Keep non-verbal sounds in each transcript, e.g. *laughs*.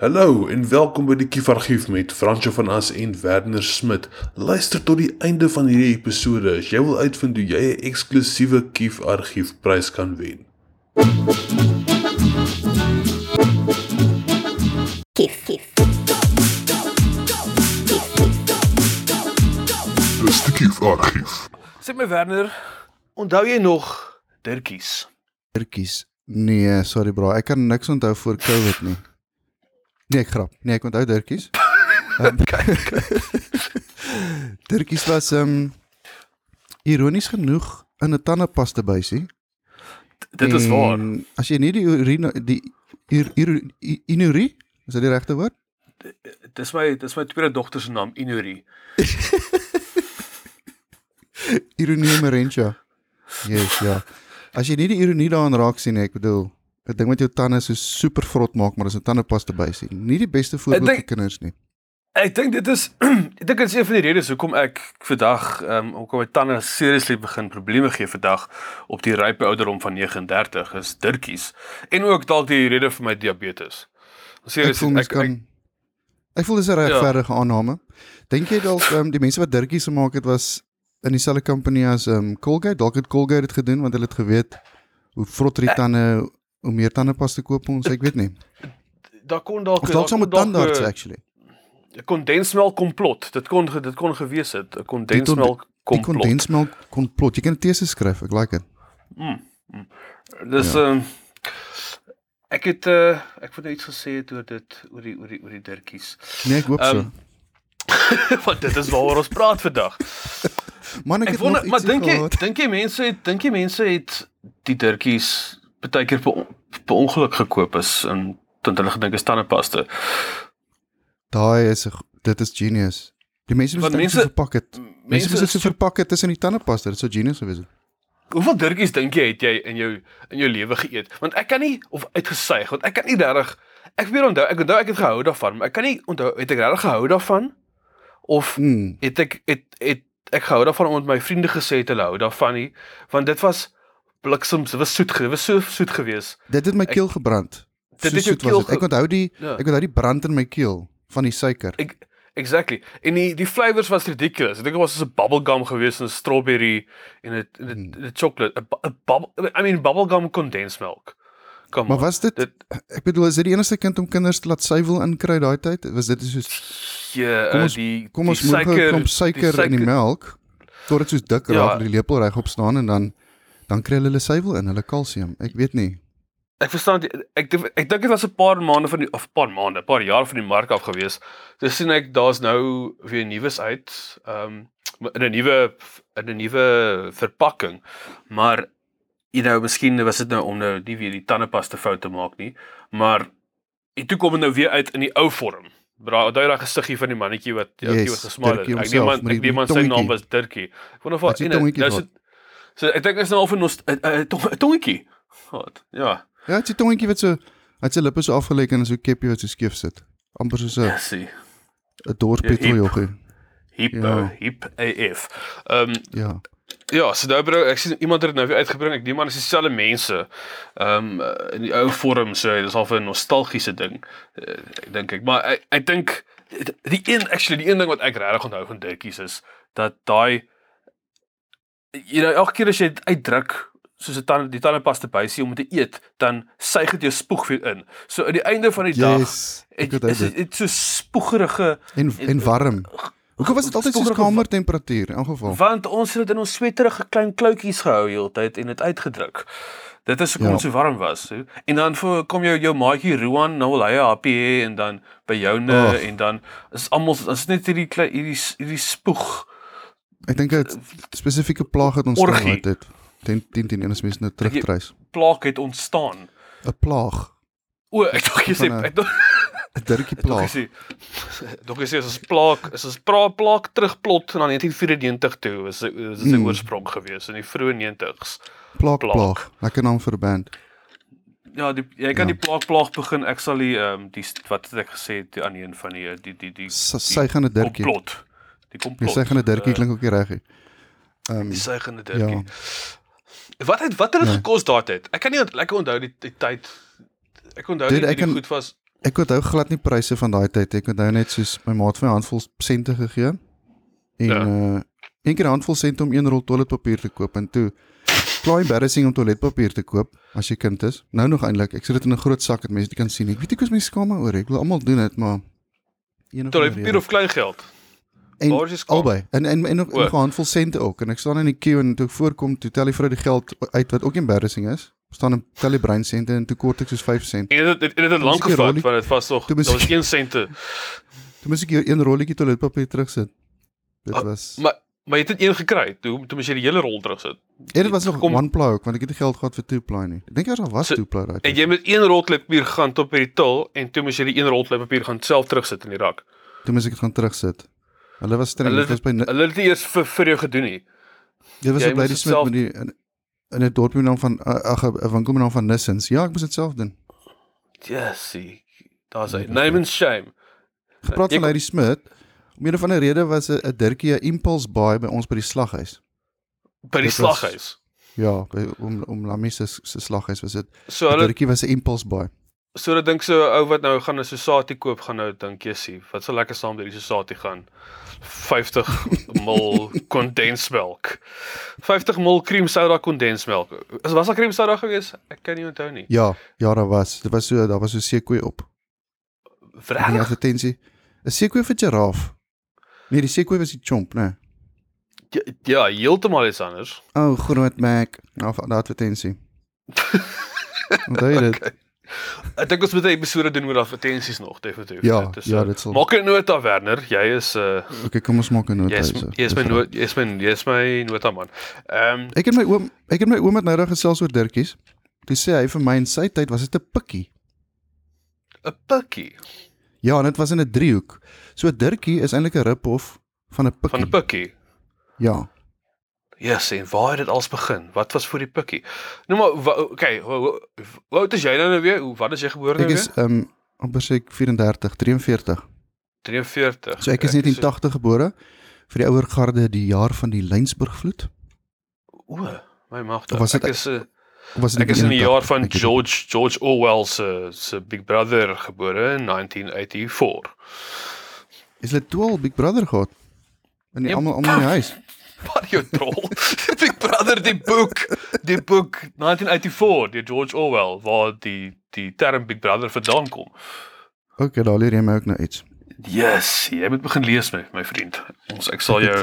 Hallo en welkom by die Kiefargief met Fransjo van As en Werner Smit. Luister tot die einde van hierdie episode as jy wil uitvind hoe jy 'n eksklusiewe Kiefargief prys kan wen. Kief, kief. Dis die Kiefargief. Sê my Werner, onthou jy nog Dirkies? Dirkies. Nee, sorry bro, ek kan niks onthou voor Covid nie. Nee, ek grap. Nee, ek onthou Dirkies. *laughs* Um, *laughs* Dirkies was um, ironies genoeg in 'n tandepasta bysie. Dit is waar. As jy nie die urine die ir, ir, ir, inurie, is dit die regte woord? Dis my dis my tweede dogter se naam Inuri. *laughs* Ironie Merencha. Yes, ja. As jy nie die ironie daarin raak sien ek bedoel, 'n ding wat jou tande so super vrot maak, maar dis 'n tandepasta bysie. Nie die beste voorbeeld vir kinders nie. Ek dink dit is *clears throat* ek dink dit is een van die redes hoekom ek vandag ehm um, hoekom my tande seriously begin probleme gee vandag op die rype ouderdom van 39 is Dirkies en ook dalk die rede vir my diabetes. Ek Seriously voel mens ek, ek, kan Ek voel dis 'n regverdige aanname. Dink jy dalk um, die mense wat dirkies gemaak het was in dieselfde company as um Colgate? Dalk het Colgate dit gedoen want hulle het geweet hoe vrotter die tande hoe meer tandepasta koop ons, ek weet nie. daar kon dalk Of dalk saam met tandarts actually. 'n kondensmelk komplot. Dit kon dit kon gewees het 'n Die kondensmelk Die komplot. kondensmelk komplot. Jy kan 'n tese skryf, ek like dit. Dis Ja. ehm ek het uh ek wou net iets gesê het oor dit oor die oor die oor die dirkies. Nee, ek hoop so. Ehm, *laughs* Want dit is waaroor ons praat vandag. Man, ek Ek het wonder nog maar ietsie dink jy dink jy mense het dink jy mense het die dirkies baie keer per, per ongeluk gekoop is en tot hulle gedink is tandepasta. Daai is dit is genius. Die mense moes dit mense- verpak het. Mense moes dit so so, verpak het tussen die tandepasta. Dit sou genius gewees het. hoeveel dirkies dink jy het jy in jou in jou lewe geëet? Want ek kan nie of uitgesuig want ek kan nie regtig ek weer onthou ek onthou ek het gehou daarvan, maar ek kan nie onthou het ek regtig gehou daarvan of Mm. het ek het het ek gehou daarvan omdat my vriende gesê het hulle hou daarvan nie want dit was bliksems dit was soet ge- dit was so soet geweest Dit het my Ek- keel gebrand. Dit So het jou soet was keel dit. Ek ge- onthou die Ja. ek onthou die brand in my keel van die suiker. ek exactly en die die flavours was ridiculous ek dink dit was so 'n bubblegum geweest en strawberry en 'n en 'n- 'n chocolate 'n 'n bubble I mean bubblegum kondensmelk kom Maar was dit, dit ek bedoel is dit die enigste kind om kinders te laat suiwel inkry daai tyd? Was dit soos ja Kom ons- die kom ons moet 'n klomp suiker in die melk tot dit soos dik Ja. raak dat die lepel regop staan en dan dan kry hulle suiwel in, hulle kalsium. Ek weet nie. Ek verstaan die- ek ek, ek dink dit was 'n paar maande van die of 'n paar maande, 'n paar jaar van die mark af gewees. Dis sien ek daar's nou weer nuus uit, ehm um, in 'n nuwe in 'n nuwe verpakking. Maar you know, miskien was dit nou om nou nie weer die tandepasta fout te maak nie, maar en toe kom dit nou weer uit in die ou vorm. Bra, onthou daai gesiggie van die mannetjie wat die ouetjie Yes, wat gesmaal het. Ek neem aan ek neem aan sy naam was Dirkie. Ek wonder of tongetjie nou is dit- So ek dink dit is nou al vir 'n 'n tong- 'n tongetjie. Wat? Ja. Ja, dit is 'n tongetjie wat so hy het sy lippe so afgelek en so 'n keppie wat so skeef sit. Amper soos 'n Ja, sien. 'n dors Ja, hip. petroljoggie. Hip Ja. ja. hip AF. Ehm um, Ja. ja, so nou bro, ek sien iemand het dit nou weer uitgebring. Ek neem aan dis dieselfde mense. Ehm um, in die ou vorm so dis al 'n nostalgiese ding. Uh, ek dink ek, maar ek ek dink die een actually die een ding wat ek regtig onthou van Dirkies is dat daai jy know elke keer as jy dit uitdruk soos 'n tande die tandepasta bysie om te eet, dan suig dit jou spoeg weer in. So aan die einde van die dag Yes. Ek het is dit. so spoegerige En en warm. Hoekom was dit altyd so Spoegerige wa- kamertemperatuur in geval? Want ons het dit in ons sweterige klein kloutjies gehou heeltyd en dit uitgedruk. Dit is hoekom Ja. dit so warm was. He. En dan voor kom jou jou maatjie Roan, nou wil hy 'n happy hê en dan by joune Ag. en dan is almal is net hierdie hierdie hierdie spoeg. Ek dink 'n spesifieke plaag het Orgie. uit dit. 10 10 10 en as mens nou terugtreis. Plaak het ontstaan. 'n Plaag. O, ek dink jy sê 'n- ek dink 'n Dirkie dink jy plaag. sê dink jy sê as ons plaak is ons pra plaak terugplot na 1994 toe is dit is sy Hmm. oorsprong gewees in die vroeë 90s. Plaag plaag. plaag. Lekker naam vir 'n band. Ja, die jy kan Ja. die plaag plaag begin. Ek sal die ehm um, die wat het ek gesê het aan een van die die die die Sy sy gaan 'n dirkie. komplot. Die komplot. gaan 'n dirkie Eh, klink ook nie reg nie. Ehm Die suigende ja. dirkie. Wat het wat het dit Ja. gekos daardie tyd? Ek kan nie lekker onthou die die tyd. Ek onthou Dude, ek hoe die goed was. Ek onthou glad nie pryse van daai tyd. Ek onthou net soos my maat vir my handvol sente gegee. En Ja. uh een keer 'n handvol sente om een rol toiletpapier te koop en toe klaar embarrassing om toiletpapier te koop as jy kind is. Nou nog eintlik. Ek sit dit in 'n groot sak dat mense dit kan sien. Ek weet ek is my skaam oor. Ek wil almal doen dit, maar een of Toiletpapier of kleingeld? En albei. En en en nog, 'n handvol sente ook. En ek staan in die queue en toe voorkom, toe tel die vrou die geld uit wat ook embarrassing is. staan 'n tel die brein sente en toe kort ek soos 5 sent. En dit dit dit het lank ek die gevat want dit was dit moes was 1 sente. Toe moes ek hier een rolletjie toiletpapier terugsit. Dit Ah, was Maar maar jy het net een gekry. Toe toe moes jy die hele rol terugsit. En dit was nog Kom- one ply ook want ek het nie geld gehad vir two ply nie. Ek dink al was So- two ply daai. En jy met een rol kleppapier gaan tot by die til en toe moes jy die een rol kleppapier gaan self terugsit in die rak. Toe moes ek dit gaan terugsit. Hulle was streng. Hulle was by Hulle het eers vir vir jou gedoen nie. was jy by moes die self- met die in, in 'n dorpie naam van ag 'n winkel met naam van Nissens. Ja, ek moes dit self doen. Jessie. Daar's hy. Name and shame. Gepraat van Lady Smit. Om een of ander rede was 'n Dirkie 'n impulse buy by ons by die slaghuis. By die Dit was- slaghuis. Ja, by om om Lamie se se slaghuis was dit. So hulle Dirkie was 'n impulse buy. So hulle dink so ou wat nou gaan 'n Sosati koop gaan nou dink Jessie, wat sal lekker saam by die Sosati gaan. 50 *laughs* ml kondensmelk. 50 ml cream soda kondensmelk. Is was daar cream soda gewees? Ek kan nie onthou nie. Ja, ja, daar was. Dit was so daar was so seekoei op. Die Regtig? advertensie. 'n Seekoei vir giraf. Nee, die seekoei was die chomp, né? Ja, ja, heeltemal iets anders. O, oh, groot Mac. Nou van die advertensie. *laughs* Onthou jy dit? Okay. Ek dink ons moet 'n episode doen oor advertensies nog, definitief. Ja, Dit is, ja, dit sal. Maak 'n nota Werner, jy is uh Okay, kom ons maak 'n nota. jy is jy is my Dis no- jy is my jy is my nota man. Ehm Ek en my oom, ek en my oom het nou reg gesels oor dirtjies. Toe sê hy vir my in sy tyd was dit 'n pikkie. 'n pikkie Ja, en dit was in 'n driehoek. So 'n dirtjie is eintlik 'n rip-off van 'n pikkie. van 'n pikkie. Ja. Yes, en waar het dit als begin? Wat was voor die pikkie? Nou maar okay, hoe oud is jy nou nou weer? Hoe wat is jy gebore nou Ek is weer? ehm um, amper ek 34, 43. 43. So ek is 1980 gebore vir die ouer garde die jaar van die Lynsburgvloed. O, my magte. Was Ek dit- is uh, Of was dit ek is in die 81? jaar van Ek. George George Orwell se se Big Brother gebore in 1984. Is dit toe al Big Brother gehad? En die Ja, almal almal in die huis. Wat jou troll. Big Brother die boek, die boek 1984 deur George Orwell waar die die term Big Brother vandaan kom. Okay, daar leer jy my ook nou iets. Yes, jy moet begin lees my my vriend. Ons ek sal jou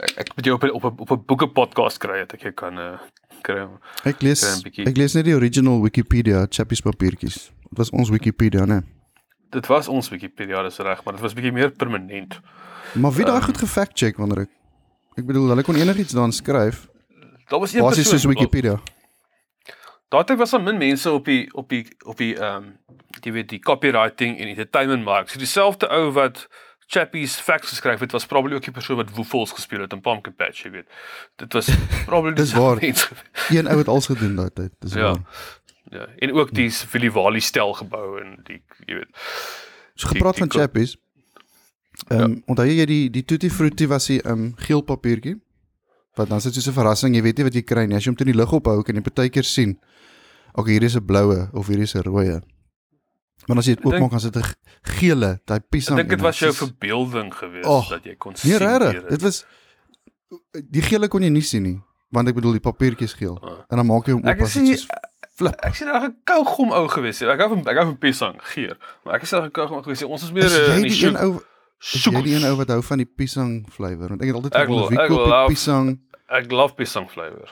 ek, ek moet jou op op op 'n boeke podcast kry dat ek jou kan uh, kry. Ek lees Kry ek lees net die original Wikipedia chappies papiertjies. Dit was ons Wikipedia, né? Dit was ons Wikipedia dis reg, maar dit was bietjie meer permanent. Maar wie daai Ehm. goed gefact check wanneer ek Ek bedoel, hulle kon enigiets daarin skryf. Daar was een Basies soos persoon. Wikipedia. Daardie was al min mense op die op die op die ehm um, jy weet die copywriting en entertainment mark. So dieselfde ou wat Chappies facts geskryf het was probably ook die persoon wat Woofels gespeel het in Pumpkin Patch, jy weet. Dit was probably *laughs* Dis waar. Een ou het alles gedoen daai tyd. Dis Ja. waar. Ja, en ook die Willie Wally stel gebou en die jy weet. So gepraat die van ko- chappies. Ehm um, onthou jy die die tutti frutti was die ehm um, geel papiertjie? Wat dan is dit soos 'n verrassing, jy weet nie wat jy kry nie. As jy hom teen die lug ophou, kan jy partykeer sien. Okay, hier is 'n bloue of hier is 'n rooie. Maar as jy dit Ek oopmaak, dan is dit 'n gele, daai Ek piesang. dink dit was jou verbeelding geweest Och, dat jy kon Nee, sien. regtig. deur Dit was die gele kon jy nie sien nie, want ek bedoel die papiertjie is geel. Ah. En dan maak jy hom Ek oop as dit soos flip. ek sien reg 'n kougom ou geweest. Ek hou van ek hou van piesang, geer. Maar ek is reg 'n kougom ou geweest. Ons is meer Is uh, jy in die die een soek. is die een ou wat hou van die piesang flavour? Want ek het altyd gewonder wie koop die piesang? Ek love piesang flavor.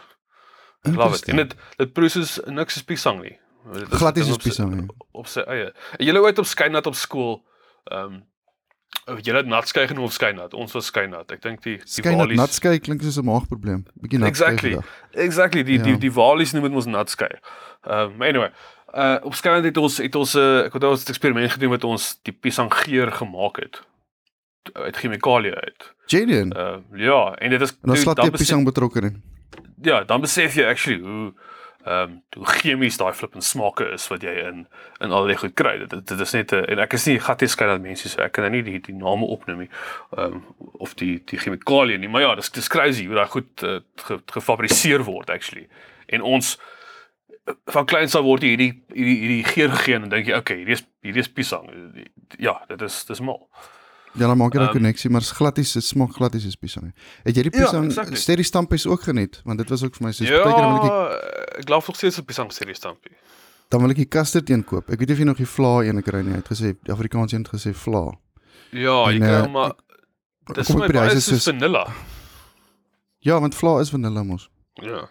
Ek love dit. En dit dit proe soos niks soos piesang nie. Dit is- Glad nie is soos piesang nie. Op sy eie. Julle ooit op skynat op skool. Ehm um, julle het natskei genoem of skynat. Ons was skynat. Ek dink die die Skyn dat walies- natskei klink soos 'n maagprobleem. Bietjie nat Exactly. Exactly. Die Ja. die die walies noem dit ons natskei. Ehm um, anyway, uh op skynat het ons het ons 'n uh, ek het ons 'n eksperiment gedoen met ons die piesang geur gemaak het uit chemikalieë uit. Ehm uh, ja, en dit is En dan toe- slaat jy piesang betrokke in. ja, dan besef jy actually hoe ehm um, hoe chemies daai flip en smake is wat jy in in al die goed kry. Dit dit is net 'n en ek is nie gat skei dat mense so ek kan nou nie die die name opnoem nie. Ehm um, of die die chemikalieë nie, maar ja, dis dis crazy hoe daai goed uh, ge, gefabriseer word actually. En ons van kleins af word jy hierdie hierdie hierdie geur gegee en dink jy okay, hierdie is hierdie is piesang. Ja, dit is dis mal. Ja, dan maak jy 'n Ehm, koneksie, maar is glad nie, dit smaak glad nie soos piesang. Het jy die Ja, piesang exactly. sterry stampies ook geniet? Want dit was ook vir my soos Ja, baie keer dan ek die, ek glo nog steeds op piesang serie stampie. dan wil ek die custard een koop. Ek weet nie of jy nog die vla een kry nie. Hy het gesê Afrikaans een het gesê vla. Ja, jy En, kry eh, hom maar dis ek my by die baie is soos soos vanilla. Ja, want vla is vanilla mos. Ja.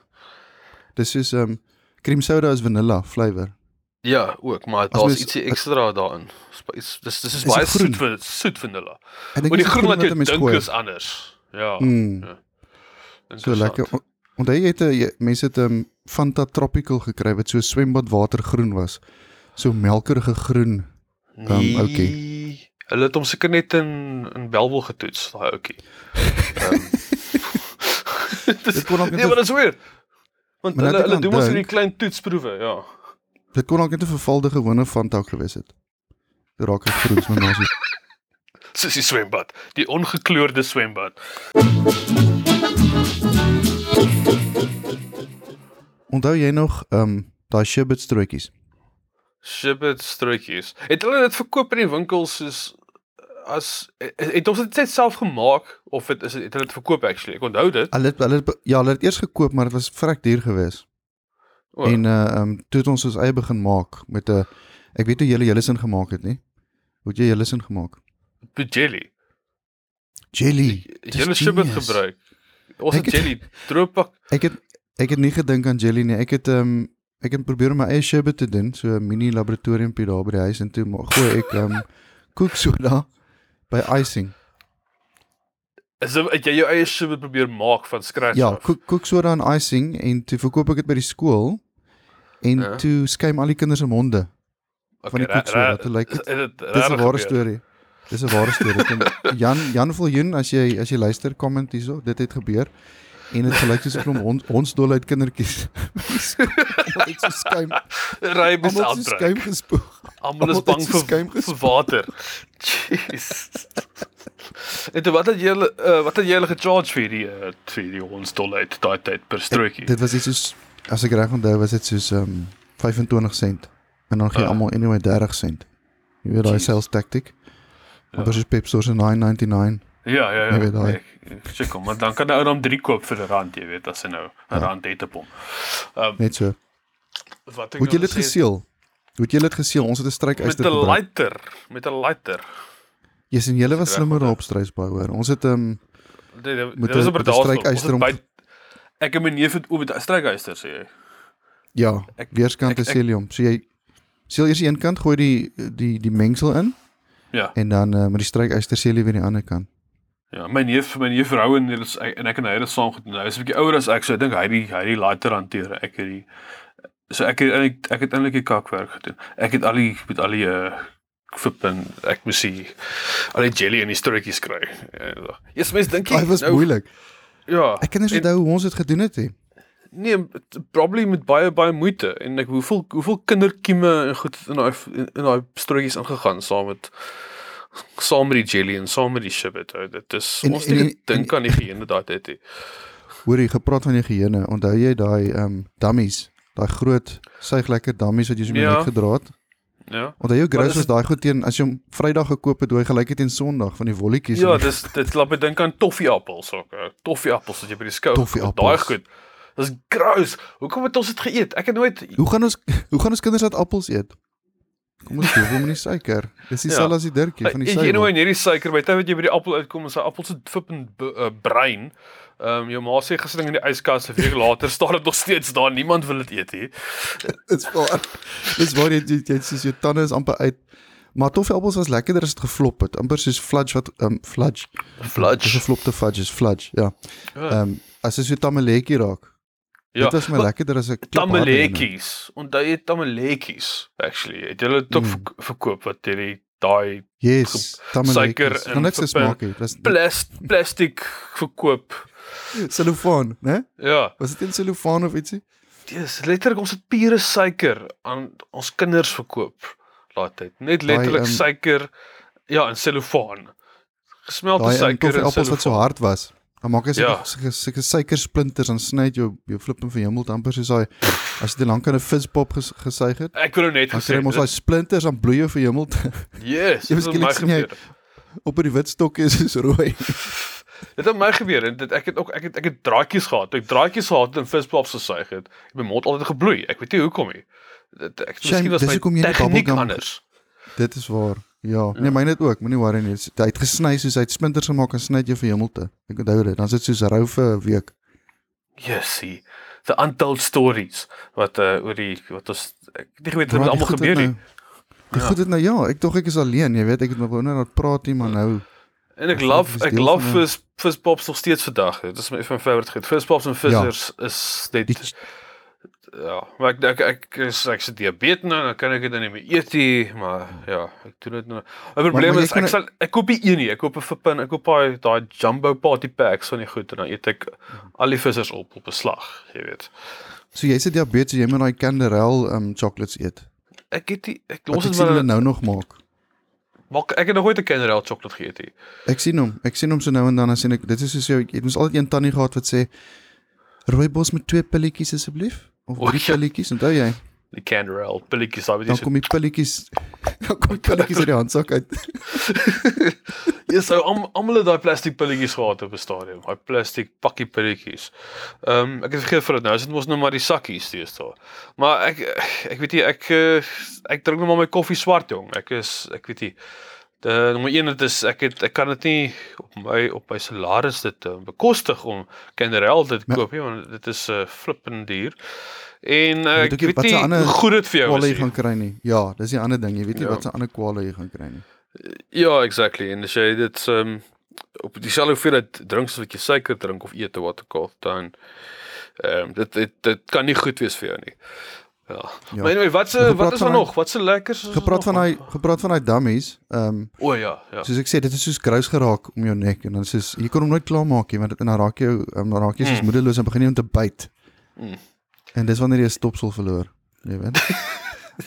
Dis soos ehm um, cream soda is vanilla flavor. Ja, ook, maar daar's ietsie ekstra daarin. Dis dis is Is baie soet vir soet vanilla. Maar die groen wat jy dink is anders. Ja. Mm, Ja. so lekker. Onthou jy het 'n jy- mense het 'n um, Fanta Tropical gekry wat so swembadwater groen was. So melkerige groen. Nee. Um, oukie. Hulle het hom seker net in in Belwel getoets, daai ouetjie. Ehm. *laughs* Dit kon ook net Nee, maar dit is weer. Want Maar hulle net hulle ek doen mos hierdie klein toetsproewe, ja. Dit kon ook net 'n vervalde gewone ook gewees het. Dit raak ek groen met nasie. Soos die swembad, die ongekleurde swembad. Onthou jy nog ehm um, daai Shibbit strootjies? Shibbit strootjies. Het hulle dit verkoop in die winkels soos as het, ons dit self gemaak of het is het, hulle dit verkoop actually? Ek onthou dit. Hulle hulle ja, hulle het eers gekoop, maar dit was vrek duur geweest. O, En uh um, toe het ons ons eie begin maak met 'n ek weet hoe julle julle sin gemaak het, nie? Hoe het jy julle sin gemaak? met jelly. Jelly. Julle genius. gebruik? Ons het het- jelly droogpak. Ek het ek het nie gedink aan jelly nie. Ek het um, ek het probeer om my eie sherbet te doen, so 'n mini laboratoriumpie daar by die huis en toe gooi ek ehm um, *laughs* koeksoda by icing. Is dit jy jou eie Shibbit probeer maak van scratch Ja, af? koek koeksoda en icing en toe verkoop ek dit by die skool. En Ja. toe skuim al die kinders se monde van die ra- koeksoda. Toe lyk dit is dit Dis 'n ware storie. Dis 'n ware storie. Jan Jan Viljoen as jy as jy luister comment hierso, dit het gebeur. En dit gelyk soos 'n klomp hond hondsdol uit kindertjies. Het so skuim, almal het so outbreak. skuim gespoeg. Almal is bang vir, vir gespoeg. water. Jeez. En toe, wat het jy uh, wat het jy hulle gecharge vir die uh, vir die hondsdol uit daai tyd per strootjie? Dit was iets soos as ek reg onthou was dit soos ehm um, 25 sent. En dan gee Ah. almal anyway 30 sent. Jy weet daai sales tactic. Ja. Maar soos Pep Store se 9.99. Ja, ja, Jy ja. weet daai. Check hom, maar dan kan hy dan 3 koop vir 'n rand, jy weet, as hy nou 'n Ja. rand het op hom. Ehm Net so. wat ek Hoe het jy dit geseël? Hoe het jy dit geseël? Ons het 'n Met strykyster 'n gebruik. lighter, met 'n lighter. Jy sien julle was slimmer daarop Struisbaai hoor. Ons het ehm um, Dit dit Met was met Berdaalsveld. strykyster om- Ek en my neef het o met 'n strykyster sê jy. Ja, Ek- weerskant ek- jy hom. So jy seël eers die een kant, gooi die die die mengsel in Ja. en dan uh, met die strykyster seël jy weer die ander kant. Ja, my neef, my neef vrou en is en ek en hy het dit saam gedoen. Hy is 'n bietjie ouer as ek, so ek dink hy die hy die lighter hanteer. Ek het die so ek het eintlik ek het eintlik die kakwerk gedoen. Ek het al die met al die uh fip en ek moes die al die jelly en die strootjies kry. Ja, yes, mens dink jy Dit was moeilik. Ja. Ek kan en- onthou hoe ons dit gedoen het nie. Nee, probably met baie baie moeite en ek hoeveel hoeveel kinderkieme en goed in daai in, in daai strootjies ingegaan saam met saam met die jelly en saam met die shibit. ou. Dit is En- ons het dink aan die geheene daai tyd. Hoor jy gepraat van die geheue. Onthou jy daai ehm um, dummies, daai groot suiglekker dummies wat jy so mee Ja. uitgedra het? Ja. Onthou jy grous dis- was daai goed teen as jy hom Vrydag gekoop het, hoe hy gelyk het teen Sondag van die wolletjies. Ja, dis dit laat my dink aan toffieappels ook. ou. Toffieappels wat jy by die skou. Toffieappels. Daai goed. Dis gross. Hoekom het ons dit geëet? Ek het nooit Hoe gaan ons hoe gaan ons kinders dat appels eet? Kom ons doen hom nie suiker. Dis Ja. dieselfde as die dirkie van die Eet jy suiker. nou in hierdie suiker by tyd wat jy by die appel uitkom en sy appel se flippend uh, brein. Ehm um, jou ma sê gister in die yskas 'n week later *laughs* staan dit nog steeds daar. Niemand wil dit eet nie. *laughs* Dis waar. Dis waar jy jy, jy soos jou tande is amper uit. Maar toffieappels was lekkerder as dit geflop het. Amper soos fudge wat ehm um, fudge. Dis Fludge. geflopte fudge is fudge, ja. Ja. Ehm um, as dit so tamaletjie raak. Ja, Dit was my lekkerder as 'n. Tamaletjies. Onthou jy tamaletjies actually. Het julle dit ook Mm. verk- verkoop wat hierdie daai Yes, tamaletjies. suiker en Gaan niks het. Was plas plastiek verkoop. selofaan, né? Ja. Was dit in selofaan of ietsie? Dis letterlik ons het pure suiker aan ons kinders verkoop laat tyd. Net letterlik ehm, suiker ja, in selofaan. Gesmelte Daai um, suiker en toffieappels wat so hard was. Dan maak hy Ja. sulke sulke suikersplinters en sny jou jou flip en verhemel amper soos daai as jy te lank aan 'n vispop ges, gesuig het. Ek wou nou net gesê. jy mos daai splinters aan bloei jou verhemel Yes, *laughs* dit het my gebeur. op by die wit stokke is soos rooi. *laughs* Dit het my gebeur en dit ek het ook ek het ek het draadjies gehad. Ek draadjies gehad en visplaps gesuig het. Het my mond altyd gebloei. Ek weet nie hoekom nie. Dit ek miskien was my tegniek anders. Dit is waar. Ja, nee, myne het ook, moenie worry nie. Hy het gesny soos hy het splinters gemaak en sny dit jou verhemelte. Ek onthou dit. Dan is dit soos rou vir 'n week. Jessie. The untold stories wat uh oor die wat ons ek het nie geweet Bro, die almal het gebeur nie. nou- Die goed het nou ja, ek dog ek is alleen, jy weet, ek het nog wou net praat nie, maar nou En ek love ek love 'n- vis vispops nog steeds vandag. Dit is my van my favorite goed. Vispops en vissers is net Die- ja, maar ek ek ek is ek se diabetes nou, dan kan ek dit nou nie meer eet nie, maar ja, ek doen dit nou. My probleem maar is ek sal ek koop nie een nie. Ek koop 'n flippin, ek koop daai daai jumbo party packs van die goed en dan eet ek al die vissers op op 'n slag, jy weet. so jy sê diabetes, jy moet daai Canderel um chocolates eet. Ek het die ek Wat los dit sien hulle maar nou nog maak. maak ek het nog nooit 'n Canderel chocolate geëet nie. Ek sien hom. Ek sien hom so nou en dan as ek dit is soos jy jy het mos altyd een tannie gehad wat sê rooibos met twee pilletjies asseblief of O, drie ja. pilletjies, onthou jy? Die Canderel pilletjies daai wat Dan jy kom die pilletjies *laughs* dan kom die pilletjies uit die handsak uit. Ja, so om almal het daai plastiek pilletjies gehad op 'n stadium. Daai plastiek pakkie pilletjies. Ehm um, ek het vergeet vir dit nou. Is dit mos nou maar die sakkies teenoor. Maar ek ek weet nie ek eh, ek drink nou maar my koffie swart jong. Ek is ek weet nie. De nommer 1 dit is ek het ek kan dit nie op my op my salaris dit uh, bekostig om Canderel dit Ja. koop nie want dit is 'n uh, flippend duur. En uh, Weet ek ook nie weet wat se nie ander goed dit vir jou is. jy gaan kry nie. Ja, dis die ander ding, jy weet nie Ja. wat se ander kwale jy gaan kry nie. Ja, exactly. En as jy dit um, op dieselfde hoeveelheid drink soos wat jy suiker drink of eet of wat ook al, dan ehm um, dit, dit dit kan nie goed wees vir jou nie. Ja. Ja. Maar anyway, wat se Gepraat wat is van er nog? Wat se lekkers is er Gepraat van daai gepraat van daai dummies. Ehm um, O ja, ja. soos ek sê, dit is soos grous geraak om jou nek en dan soos jy kan hom nooit klaarmaak nie want dit en dan raak jy um, dan raak jy soos Mm. moedeloos en begin jy om te byt. Mm. En dis wanneer jy 'n stopsel verloor, jy weet. *laughs*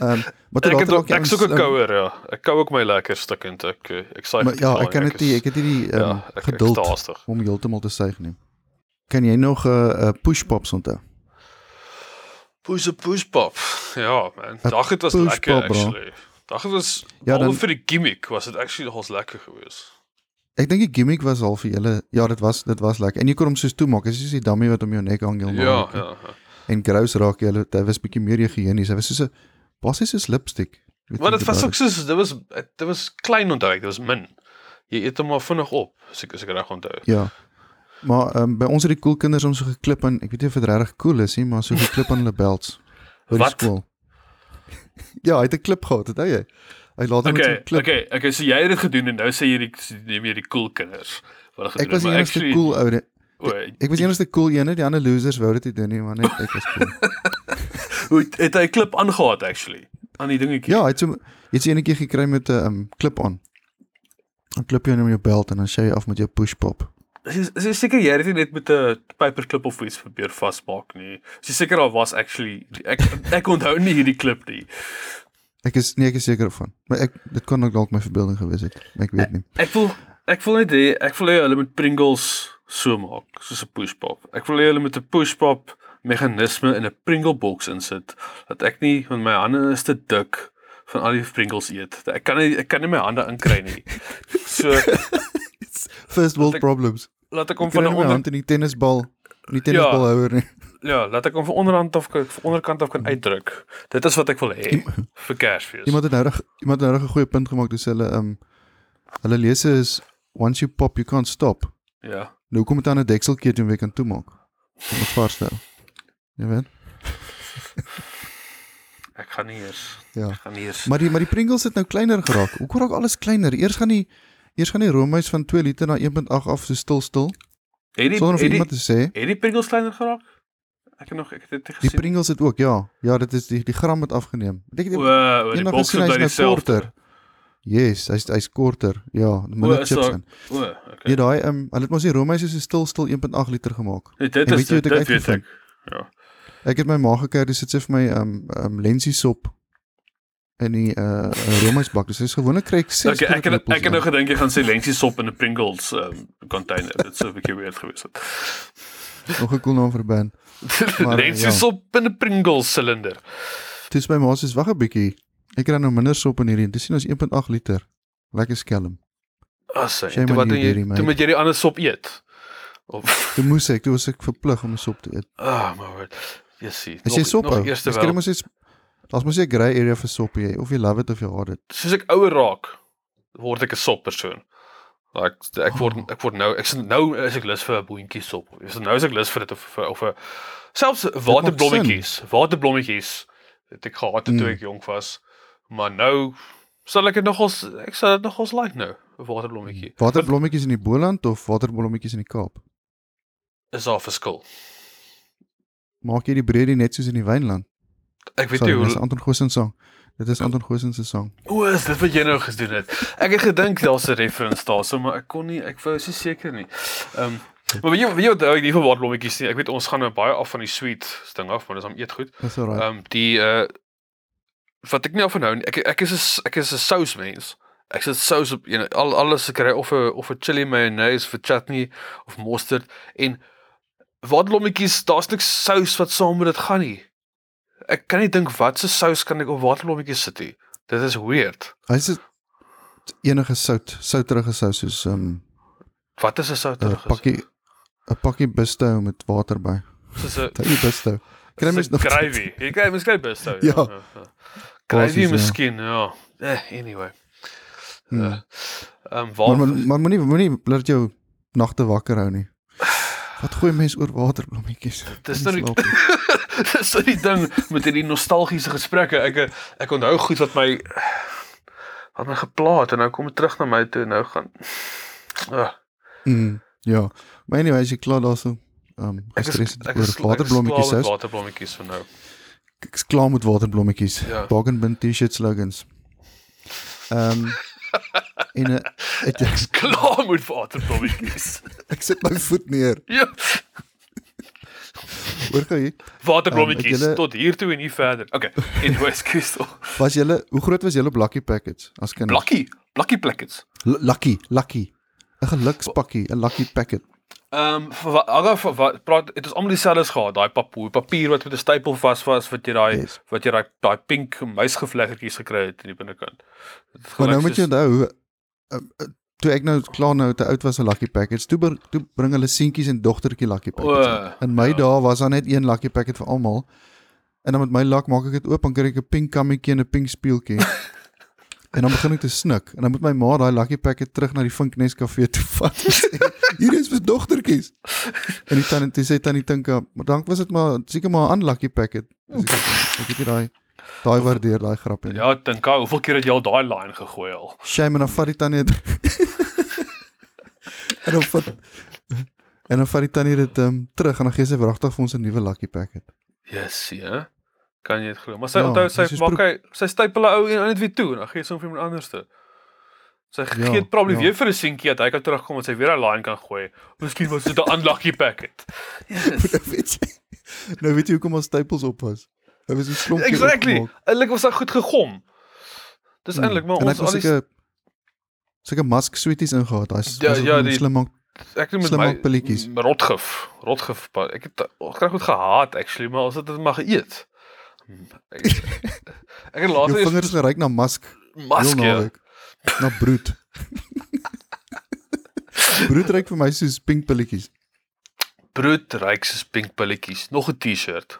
Ehm um, maar Ek het ook ek soek 'n aan- kouer, ja. Ek kou ook my lekker stukkend. Ek eh, ek suig Maar ja, ek kan en dit ek het nie die ehm um, ja, ek, geduld ek om heeltemal te suig nie. Kan jy nog 'n uh, uh, push pops onthou? Push push pop. Ja, man. Dag het was lekker pop, actually. Dag het was Ja, ja, dan- vir die gimmick was dit actually nogals lekker geweest. Ek dink die gimmick was al vir julle. Ja, dit was dit was lekker. En jy kon hom soos toemaak. Dit is soos die dummy wat om jou nek hang Ja, heeltemal. ja, ja. En grous raak jy hulle. Dit was bietjie meer higiënies. Hy was soos 'n basies soos lipstick. Maar jy dit was wat ook soos dit was dit was klein onthou ek, dit was min. Jy eet hom maar vinnig op, as ek as ek reg onthou. Ja. Maar ehm um, by ons het die cool kinders om so geklip aan, ek weet nie of dit regtig cool is nie, maar so geklip aan hulle belts. By die Wat? skool. *laughs* ja, hy het 'n klip gehad, het hy? Hy laat hom met so Okay, 'n klip. okay, okay, so jy het dit gedoen en nou sê jy die neem jy die cool kinders. Wat het Ek gedoen? was die enigste actually- cool oude. O, Ek was die enigste cool ene, die ander losers wou dit nie doen nie, maar net ek was cool. *laughs* *laughs* Hoe het- hy 'n klip aangehaat actually aan die dingetjie? ja, hy het so jy het so enetjie gekry met 'n um, klip aan. 'n Klip jy in jou belt en dan sê jy af met jou push pop. Jy seker jy het dit net met 'n paperklip of iets probeer vasmaak nie? Is jy seker daar was actually ek ek onthou nie hierdie klip nie. Ek is nee, ek is seker van. Maar ek dit kon ook dalk my verbeelding gewees het. Ek weet nie. Ek voel ek voel net hê ek voel hulle met Pringles so maak soos 'n push pop. Ek wil hê hulle met 'n push pop meganisme in 'n Pringle box insit dat ek nie want my hande is te dik van al die Pringles eet. Ek kan nie ek kan nie my hande inkry nie. *laughs* So First world ek- problems. Laat ek hom Van 'n onder hand in die tennisbal, in die tennisbalhouer nie. ja, laat ek hom van onderhand af kan- van onderkant af kan uitdruk. Dit is wat ek wil hê vir Kersfees. Iemand het nou reg iemand het nou reg 'n goeie punt gemaak dis hulle um hulle lese is once you pop you can't stop. Ja. Nou hoekom het dan 'n dekseltjie toe weer kan toemaak? Om dit varstel. Jy weet? *laughs* Ek gaan nie eers. Ja. Ek gaan nie eers. Maar die maar die Pringles het nou kleiner geraak. Hoekom raak alles kleiner? Eers gaan die eers gaan die roomys van 2 liter na 1.8 af so stil stil Het die sonder het die, iemand te sê. het die Pringles kleiner geraak? Ek het nog ek het dit nie Die gesien. Pringles het ook ja. Ja, dit is die die gram het afgeneem. Ek O, dink o, die boks gesien by nou korter. Yes, hy's hy's korter. Ja, O, minder is chips in. O, Ja, okay. daai ehm um, hulle het mos die roomys so stil stil 1.8 liter gemaak. Nee, dit en is weet jy dit, dit weet ek. Ja. Ek het my ma gekry, dis dit sê vir my ehm um, um, lensiesop in die uh roomys bak. Dus dis gewoonlik kry ek 6 Okay, ek het druppels ek het nou in. gedink jy gaan sê lensie sop in 'n Pringles um, container. Dit sou 'n bietjie weird gewees het. nog 'n cool naam vir 'n band. *laughs* Maar, lensie ja. sop in 'n Pringles silinder. Dis by ma sê wag 'n bietjie. Ek kry nou minder sop in hierdie. Dis sien ons 1.8 liter. Lekker skelm. Assai. Shame Toe on wat you, doen jy? Mate. Toe moet jy die ander sop eet. Of Toe moes ek, toe was ek verplig om 'n sop te eet. ah, my word. Jessie. As jy sop hou, eerste dis kry wel. mos iets Daar's mos 'n grey area vir sop jy of jy love it of jy haat dit. Soos ek ouer raak, word ek 'n sop persoon. Like ek word ek word nou ek sien nou is ek lus vir 'n boontjie sop. Is nou is ek lus vir dit of vir of 'n selfs waterblommetjies, waterblommetjies het ek gehad toe Mm. ek jonk was. Maar nou sal ek dit nogals ek sal dit nogals like nou, 'n waterblommetjie. Waterblommetjies in die Boland of waterblommetjies in die Kaap? Is daar 'n verskil? Maak jy die breedie net soos in die Wynland? Ek weet nie dis hoe Anton Goosen se sang. Dit is Anton Goosen se sang. O, is dit wat jy nou gedoen het? Ek het gedink daar's 'n reference daarso, maar ek kon nie, ek wou so seker nie. Ehm um, maar weet jy weet jy wat ek nie van waterblommetjies nie. Ek weet ons gaan nou baie af van die sweet ding af, maar dis om eet goed. Dis. Ehm um, die uh wat ek nie af van hou nie. Ek ek is 'n ek is 'n sousmens. Ek sit sous op you know, al alles ek kry of 'n of 'n chili mayonnaise vir chutney of mosterd en waterblommetjies, daar's niks sous wat saam met dit gaan nie. Ek kan nie dink wat se sous kan ek op waterblommetjies sit nie. Dit is weird. Hy sê enige sout, souterige sous soos 'n um, Wat is 'n souter? 'n pakkie 'n pakkie bistou met water by. Soos 'n Daai bistou. *laughs* Kry mens nog gravy. Jy kry mens kry best ou. Ja. *laughs* Gravy Basis, ja. miskien, ja. Eh, anyway. Hmm. Eh, Ehm Maar waar maar maar moenie moenie laat jou nagte wakker hou nie. Wat gooi mense oor waterblommetjies? Dis nou nie. *laughs* *laughs* dis nou die ding met hierdie nostalgiese gesprekke. Ek ek onthou goed wat my wat my gepla het en nou kom dit terug na my toe nou gaan uh, Mm, ja. Maar anyway, as jy klaar daarso ehm um, ek is ek oor is waterblommetjies sous. Waterblommetjies vir nou. Ek is klaar met waterblommetjies. Ja. Bargain T-shirt slogans. Ehm um, *laughs* en uh, ek, Ek's klaar met waterblommetjies. *laughs* ek sit my voet neer. ja, Hoor gou hier. waterblommetjies Um, het julle- tot hier toe en nie verder. Okay. Anyways, *laughs* Christel. Was julle hoe groot was julle blakkie packets as kind? Blakkie, blakkie plackets. L- Lucky, lucky. 'n Gelukspakkie, 'n lucky packet. Ehm um, wat aga vir wat praat het ons almal dieselfde gehad, daai papier, papier wat met 'n stapel vas was wat jy daai Yes. wat jy daai daai pink muisgevlekkertjies gekry het in die binnekant. Dit Maar nou moet jy onthou uh, uh, toe ek nou klaar nou te oud was vir lucky packets, toe toe bring hulle seentjies en dogtertjie lucky packets. O, aan. In my ja. dae was daar net een lucky packet vir almal. En dan met my lak maak ek dit oop, dan kry ek 'n pink kammetjie en 'n pink speeltjie. *laughs* en dan begin ek te snik en dan moet my ma daai lucky packet terug na die Vinknes kafee toe vat. *laughs* en Hier is vir dogtertjies. En die tannie sê tannie Tinka, maar dank was dit maar seker maar 'n unlucky packet. Ek, het nie daai daai waardeer daai grap nie. Ja, ek dink hoeveel keer het jy al daai line gegooi al? Shame en dan vat die tannie dit. *laughs* en dan vat en dan vat die tannie dit um, terug en dan gee sy wragtig vir ons 'n nuwe lucky packet. Yes, ja. Kan jy dit glo? Maar sy Ja, onthou sy maak hy sy stapel 'n ou een net weer toe en dan gee sy hom vir iemand anderste. Sy Ja, gee dit probably ja. weer vir 'n seentjie dat hy kan terugkom en sy weer 'n line kan gooi. Miskien was dit 'n unlucky packet. Yes. *laughs* nou weet jy. Nou weet jy hoekom ons stapels op was. Dit was 'n keer Exactly. Eintlik was goed gegom. Dis Hmm. eintlik maar en ons al die seker musk sweeties ingehaat. Daai Ja, ja, die- slim maak. ek het met my m- rotgif, rotgif. Ek het ek het goed gehaat actually, maar ons het dit maar geëet. Hmm, Ek, ek het later *laughs* Jou vingers geryk na heel masker. naweek. Na brood. *laughs* brood ryk vir my soos pink pilletjies. Brood ryk soos pink pilletjies. Nog 'n T-shirt.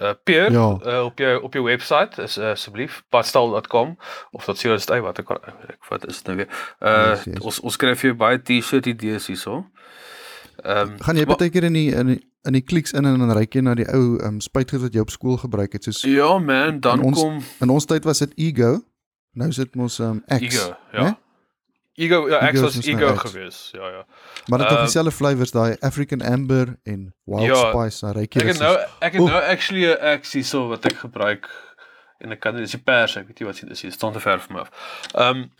Uh Peer Ja. uh, op jou op jou webwerf is uh, asseblief padstal.com of dat sê jy wat ek ek wat is dit nou weer. Uh Yes, yes. ons ons skryf vir jou baie T-shirt idees hierso. Ehm Gaan jy baie keer in die in die in die kliks in en dan ryk jy na die ou um, spuitgoed wat jy op skool gebruik het soos Ja man, dan En ons- kom in ons tyd was dit ego. Nou is dit mos um X. Ego, ja. né? Ego, ja, ek was is nou ego X. gewees. Ja, ja. Maar dit het Uh, dieselfde flavours daai African Amber en Wild Ja, Spice, ryk jy Ek het nou ek het Oeh. nou actually 'n X hierso wat ek gebruik en ek kan dit is die pers, ek weet nie wat dit is, dit staan te ver vir my af. Ehm um,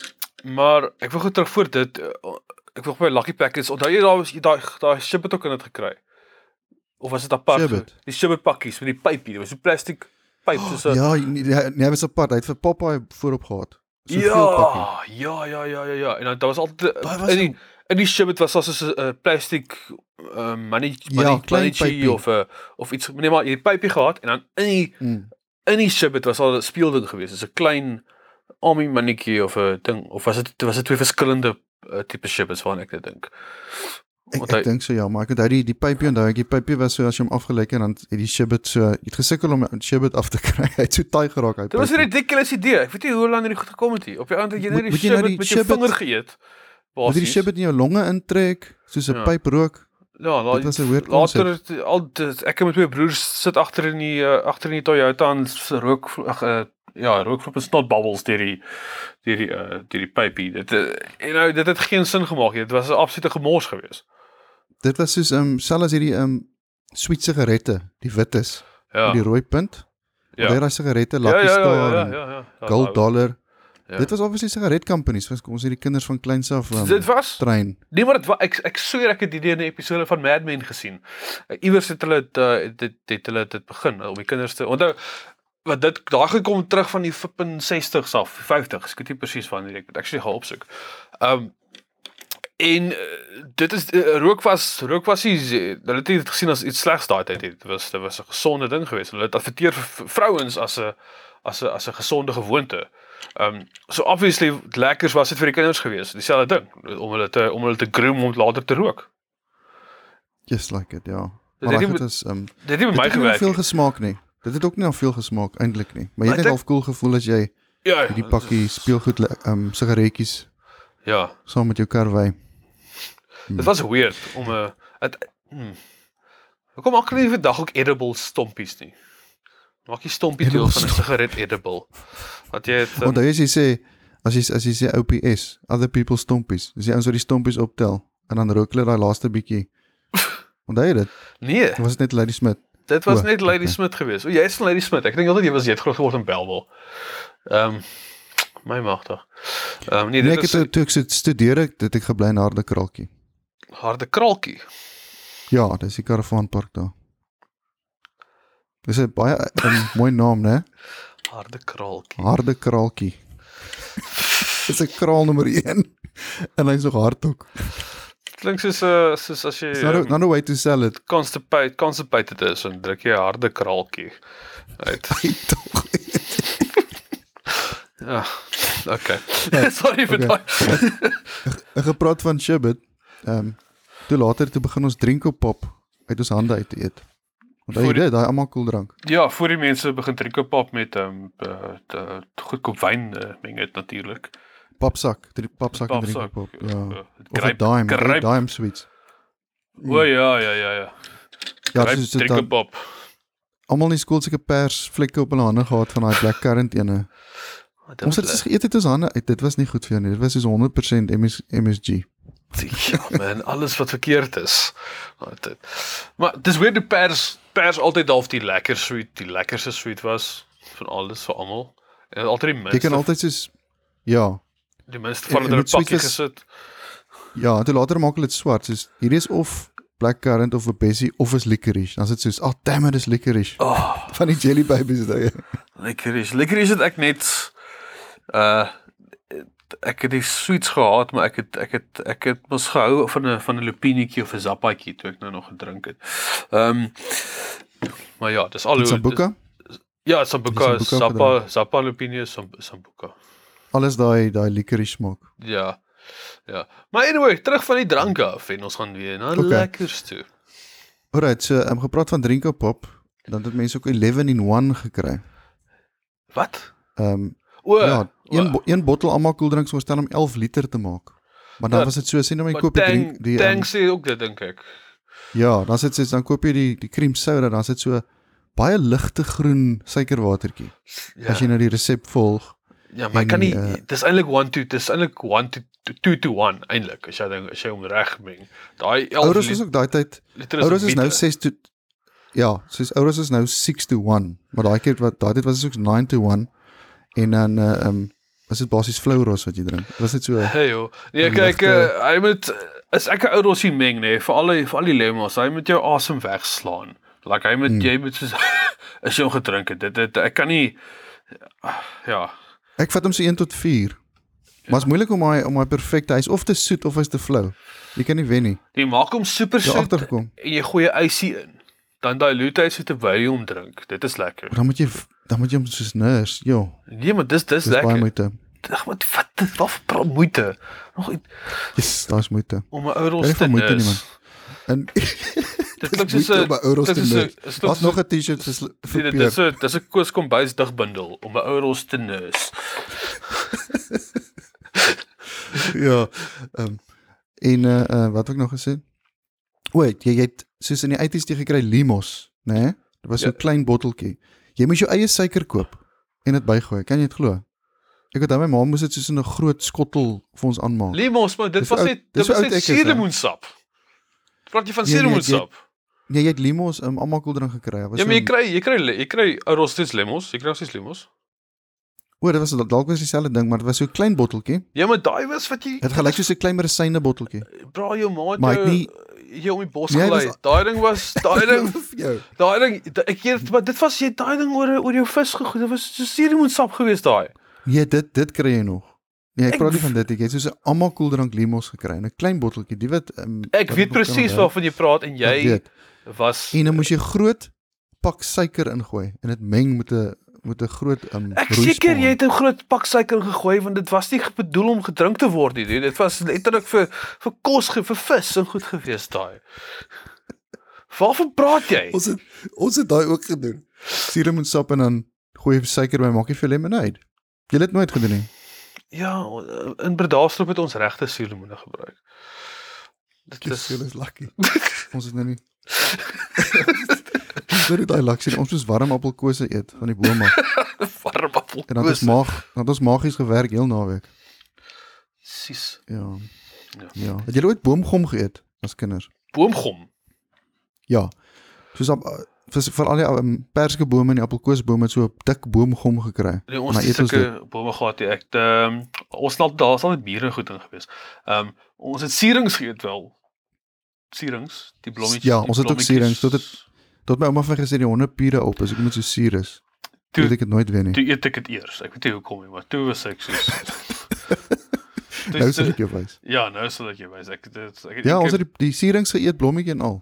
maar ek wil gou terug voor dit uh, ek wil by Lucky Packets, onthou jy daar was daai daai Shibbit ook in dit gekry? Of was dit apart? Shibbit? Die Shibbit pakkies met die pypie, dit was so plastiek pyp soos 'n Ja, nee, nee, nee, was apart. Hy het vir Popeye voorop gehad. So ja, ja, ja, ja, ja, ja. En dan daar was altyd was in die in die ship was daar soos 'n uh, plastiek uh, money Ja, money money pypie. of 'n of iets nee maar hierdie pypie gehad en dan in die Mm. in die ship was al 'n speelding geweest. Dis 'n klein army mannetjie of 'n ding of was dit was dit twee verskillende uh, tipe ships waarna ek dit dink. Ek, ek hy- dink so ja, maar ek onthou die die pypie onthou ek die pypie was so as jy hom afgelek en dan het die shibit so het gesukkel om die shibit af te *laughs* kry. Hy het so taai geraak uit. Dit was 'n ridiculous idee. Ek weet nie hoe lank hierdie goed gekom het hier. Op die ander het jy Moet- net die moet jy nou die met jou vinger geëet. Moet jy die Basies. shibit in jou longe intrek soos 'n Ja. pyp rook. Ja, Dit was 'n weird later het- al dit- ek en my twee broers sit agter in die uh, agter in die Toyota en s- rook ag uh, ja, rook op 'n snot bubbles deur die deur die uh, deur die pypie. Dit uh, en nou dit het geen sin gemaak nie. Dit was 'n absolute gemors geweest. Dit was soos ehm um, sel as hierdie ehm um, sweet sigarette, die wit is, Ja. met die rooi punt. ja. Ja. Daai sigarette ja, Lucky ja, ja, Star ja, en ja, ja. ja. Gold Dollar. Ja. Dit was obviously sigaret companies, was ons hierdie kinders van kleins af um, Dit was trein. Nee, maar dit wa- ek ek sweer ek het dit in 'n episode van Mad Men gesien. Uh, Iewers het hulle dit uh, dit het hulle dit begin om die kinders te onthou wat dit daai gekom terug van die flippin 60s af, 50s, ek weet nie presies wanneer ek dit actually gaan opsoek. Um en uh, dit is uh, rook was rook was nie hulle het dit gesien as iets slegs daai tyd nie. dit was dit was 'n gesonde ding geweest hulle het adverteer vir vrouens as 'n as 'n as 'n gesonde gewoonte um so obviously lekkers was dit vir die kinders geweest dieselfde ding om hulle te om hulle te groom om later te rook Just like it, ja. Dit Maar het dit was ehm um, dit het my het gewerk veel gesmaak nie. Dit het ook nie al veel gesmaak eintlik nie. Maar jy het net half cool gevoel as jy ja hierdie pakkie speelgoed ehm um, sigaretjies ja saam met jou kar wy. dit was weird om 'n het hmm. Hoekom maak hulle nie vandag ook edible stompies nie? Maak jy stompie deel van 'n sigaret edible. Wat jy het um, Want as jy sê as jy as jy sê OPS, other people stompies. Dis die ouens wat die stompies optel en dan rook hulle daai laaste bietjie. *laughs* Onthou jy dit? nee, Of was dit net Lady Smith? dit was O, net Lady okay. Smith geweest. O, jy is van Lady Smith. Ek dink altyd jy was jy het groot geword in Bellville. Ehm um, my magtig. Ehm um, nee, Nee, dit ek is het toe ek studeer ek dit ek gebly in harde kraaltjie. Harde kraaltjie. Ja, dis die karavaanpark daar. Dis 'n baie 'n *laughs* mooi naam, né? Harde kraaltjie. Harde kraaltjie. *laughs* Dis 'n kraal nommer 1. En hy's nog hard ook. Klink soos 'n uh, soos as jy not a, um, not a way to sell it. constipated constipated is en druk jy harde kraaltjie uit. *laughs* Tog. Ja. Okay. Sorry vir daai. Ek gepraat van Shibit. Ehm um, toe later toe begin ons drink op pop uit ons hande uit te eet. Voor die- dit, daai almal koeldrank. Ja, voor die mense begin drink pap met ehm um, goedkoop wyn uh, meng dit natuurlik. Papsak, drie papsak en drink op pop. Ja. Of 'n dime, gryp. dime sweets. O ja, ja, ja, ja. Ja, Gryp, soos dit drink dan pap. almal in die skool seker pers vlekke op hulle hande gehad van daai black currant ene. Ons het dit geëet uit ons hande uit. Dit was nie goed vir jou nie. Dit was soos 100% MS, MSG. *laughs* Ja, man, alles wat verkeerd is. Dit- Maar dis weer die pers pers altyd half die lekker sweet, die lekkerste sweet was van alles vir almal. En altyd die Jy minste. kan altyd soos ja, die minste van hulle pakkie gesit. ja, toe later maak hulle dit swart. Soos hierdie is of black currant of 'n bessie of is licorice. Dan is dit soos, "Ag, oh, damn it, is licorice." Oh, Van die jelly babies daai. Lekker is dit ek net uh ek het die sweets gehad, maar ek het ek het ek het mos gehou van 'n van 'n lupinietjie of 'n zappaatjie toe ek nou nog gedrink het. Ehm um, maar ja, dis al hoe Sambuca. Ja, sambuca, Sambuca zappa, zappa lupini is sam- sambuca. Alles daai daai licorice smaak. Ja. Ja. Maar anyway, terug van die drank af en ons gaan weer na Okay. lekkers toe. Alright, so em um, gepraat van drink op pop, dan het mense ook 11 in 1 gekry. Wat? Ehm um, O, ja, een o. bo een bottel almal koeldrank sou staan om 11 liter te maak. Maar dan Ja, was dit so, sien nou my koop Tang, drink die Tang um, sê ook dit dink ek. Ja, dan sit dit dan koop jy die die cream soda, dan sit so baie ligte groen suikerwatertjie. Ja. As jy nou die resep volg. Ja, maar En kan nie die, uh, dis eintlik 1 to dis eintlik 1 to 2 to 1 eintlik as jy dink as jy hom reg meng. Daai 11 Ouros was ook daai tyd. liter Ouros is nou liter. 6 to Ja, soos Ouros is nou 6 to 1, maar daai keer wat daai tyd was dit ook 9 to 1 en dan uh, ehm um, was dit basies Flowros wat jy drink. Was dit so *laughs* Hey joh. Nee, kyk, uh, hy moet as ek 'n ou rossie meng nê, vir al die vir al die lemmos, hy moet jou asem wegslaan. Like hy moet jy moet soos *laughs* as jy hom gedrink het. Dit, dit ek kan nie ja. Ek vat hom so 1 tot 4. Maar is moeilik om hy om hy perfekte. Hy's of te soet of hy's te flou. Jy kan nie wen nie. Jy maak hom super soet en jy gooi ysie in. Dan dilute hy so terwyl jy hom drink. Dit is lekker. Dan moet jy dan moet jy hom soos nurse. Jo, Nee, maar dis dis dis baie lekker. moeite. Ag, wat wat dit wat vir moeite. Nog iets Yes, daar's moeite. om 'n Jy te moeite nis. niemand. En *laughs* Dit klink soos 'n dit is 'n- is Wat nog 'n T-shirt vir Nee, vir dit is 'n dis 'n koos kombuis digbundel om 'n ouros te nis. *laughs* ja. Ehm um, en uh, uh wat ek nog gesê? Wait, jy jy het soos in die 80's jy gekry limos, né? Nee? Dit was so 'n Ja. klein botteltjie. Jy moes jou eie suiker koop en dit bygooi. Kan jy dit glo? Ek het aan my ma moes dit soos in 'n groot skottel vir ons aanmaak. Limos, maar dit Dis was net dit was net suurlemoensap. Praat jy van Nee, nee, suurlemoensap? Nee, jy het limos um, almal koeldrank gekry. Was Ja, maar jy kry jy kry jy kry ouros steeds limos. Jy kry nog steeds limos. O, dit was dalk was dieselfde ding, maar dit was so 'n klein botteltjie. Ja, maar daai was wat jy Dit gelyk soos 'n klein medisyne botteltjie. bra jou maat Maar ek jou nie- jy om die bos Nee, gelei. Daai ding was daai *laughs* ding vir jou. daai ding ek weet maar dit was jy daai ding oor oor jou vis gegoed. Dit was so suurlemoensap geweest daai. Nee, dit dit kry jy nog. Nee, ek Ek praat nie van dit nie. Jy het soos 'n almal koeldrank limos gekry in 'n klein botteltjie. Die wat um, Ek wat weet presies waarvan jy praat en Ek jy was En dan moes jy groot pak suiker ingooi en dit meng met 'n met 'n groot um Ek seker jy het 'n groot pak suiker gegooi want dit was nie bedoel om gedrink te word nie. Dit was letterlik vir vir kos vir vis en goed gewees daai. Waarvan praat jy? ons het ons het daai ook gedoen. Suurlemoensap en dan gooi jy suiker by maak jy vir lemonade. Jy het nooit gedoen nie. Ja, in Bredasdorp het ons regte suurlemoene gebruik. Dit is is lucky. *laughs* ons het nou nie *laughs* Het daai luxury ons moes warm appelkose eet van die boom af. *laughs* warm appelkoos. En dan het ons maag, dan het ons magies gewerk heel naweek. Sis. Ja. Ja. Ja. Het julle ooit boomgom geëet as kinders? Boomgom. Ja. Soos op vir vir al die um, perskebome en die appelkoosbome het so 'n dik boomgom gekry. Nee, ons het sulke bome gehad hier. Ek ehm ons het daar was altyd biere goed in gewees. Ehm ons het sierings geëet wel. Sierings, die blommetjies. Ja, die ons het ook sierings, tot het- Tot my ouma vir gesê die honde piere op as ek moet so suur is. Toe- Toe ek dit nooit weer nie. Toe eet ek dit eers. Ek weet nie hoekom nie, maar toe was ek soos *laughs* Nou is sal dit- ek jou wys. Ja, nou sal ek jou wys. Ek dit ek het Ja, ons het die, die sierings geëet, blommetjie en al.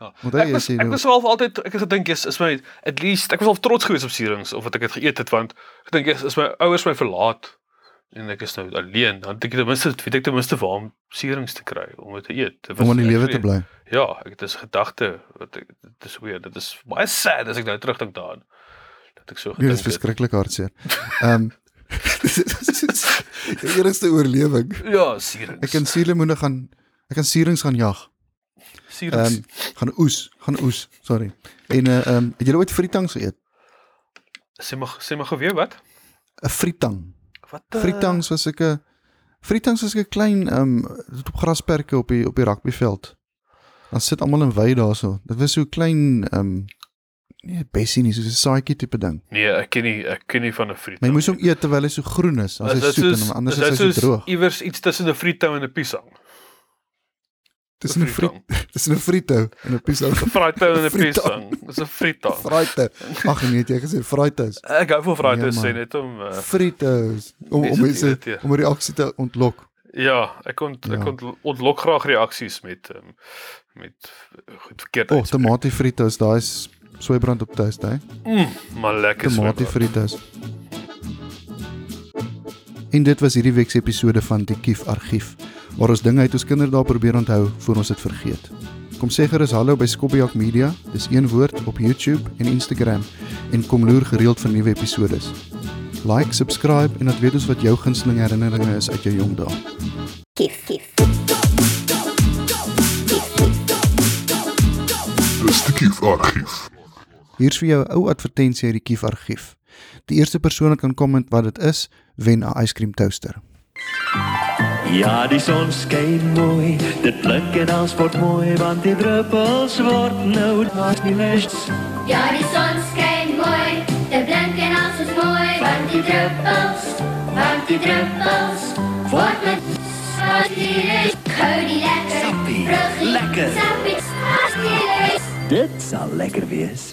Ja. Want Ek was ek was wel altyd ek het gedink is is my at least ek was al trots geweest op sierings of wat ek het geëet het want ek dink is, is my ouers my verlaat en ek is nou alleen dan dink ek ten minste weet ek ten minste waar om sierings te kry om dit te eet. Dit om in die lewe te bly. Ja, ek dit is gedagte wat ek dit is weird. Dit is baie sad as ek nou terugdink daaraan. Dat ek so Nee, gedink dis verskriklik hartseer. Ehm *laughs* die eerste oorlewing. Ja, sierings. Ek kan suurlemoene gaan ek kan sierings gaan jag. sierings. Ehm gaan oes, gaan oes, sorry. En uh, ehm het julle ooit frietangs geëet? sê maar sê maar gou weer wat? 'n Frietang. Wat uh, Frietangs was ek 'n Frietangs was ek 'n klein ehm dit op grasperke op die op die rugbyveld. Dan sit almal in wy daarso. Dit was so klein ehm nee, bessie nie, so 'n saaitjie tipe ding. Nee, ek ken nie ek ken nie van 'n friet. Maar jy moes hom eet terwyl hy so groen is, as hy soet en anders is hy so droog. Iewers iets tussen 'n frietou en 'n piesang. Dis 'n friet, *laughs* dis 'n frietou en 'n piesou. 'n Fraaitou en 'n piesang. Dis 'n frietang. Fraaite. Ag nee, jy het gesê fraaitous. Ek hou van fraaitous Ja, sê net om uh, Fritos om om mense om reaksie te ontlok. ja, ek kon ek Ja. kon ontlok graag reaksies met um, met goed verkeerd O, oh, tamatie fritos, daai is swybrand op toast, hè? Mm, maar lekker Tamatie smaak. fritos. En dit was hierdie week se episode van die Kief Argief, waar ons dinge uit ons kinderdae probeer onthou voor ons dit vergeet. Kom sê gerus hallo by Skobbiak Media, dis een woord op YouTube en Instagram en kom loer gereeld vir nuwe episode. Like, subscribe en laat weet ons wat jou gunsteling herinneringe is uit jou jong dae. Kif, kif. Dis die Kief Argief. Hier's vir jou 'n ou advertensie uit die Kief Argief. Die eerste persoon wat kan kom met wat dit is, wen 'n yskriem toaster. Ja, die son skyn mooi, dit blik en alles word mooi, want die druppels word nou nas die licht. Ja, die son skyn mooi, dit blink en alles is mooi, want die druppels, want die druppels, word met as die lig, gou die lekker, Sappie, vruggie, lekker. sappie, as die lig, Dit sal lekker wees.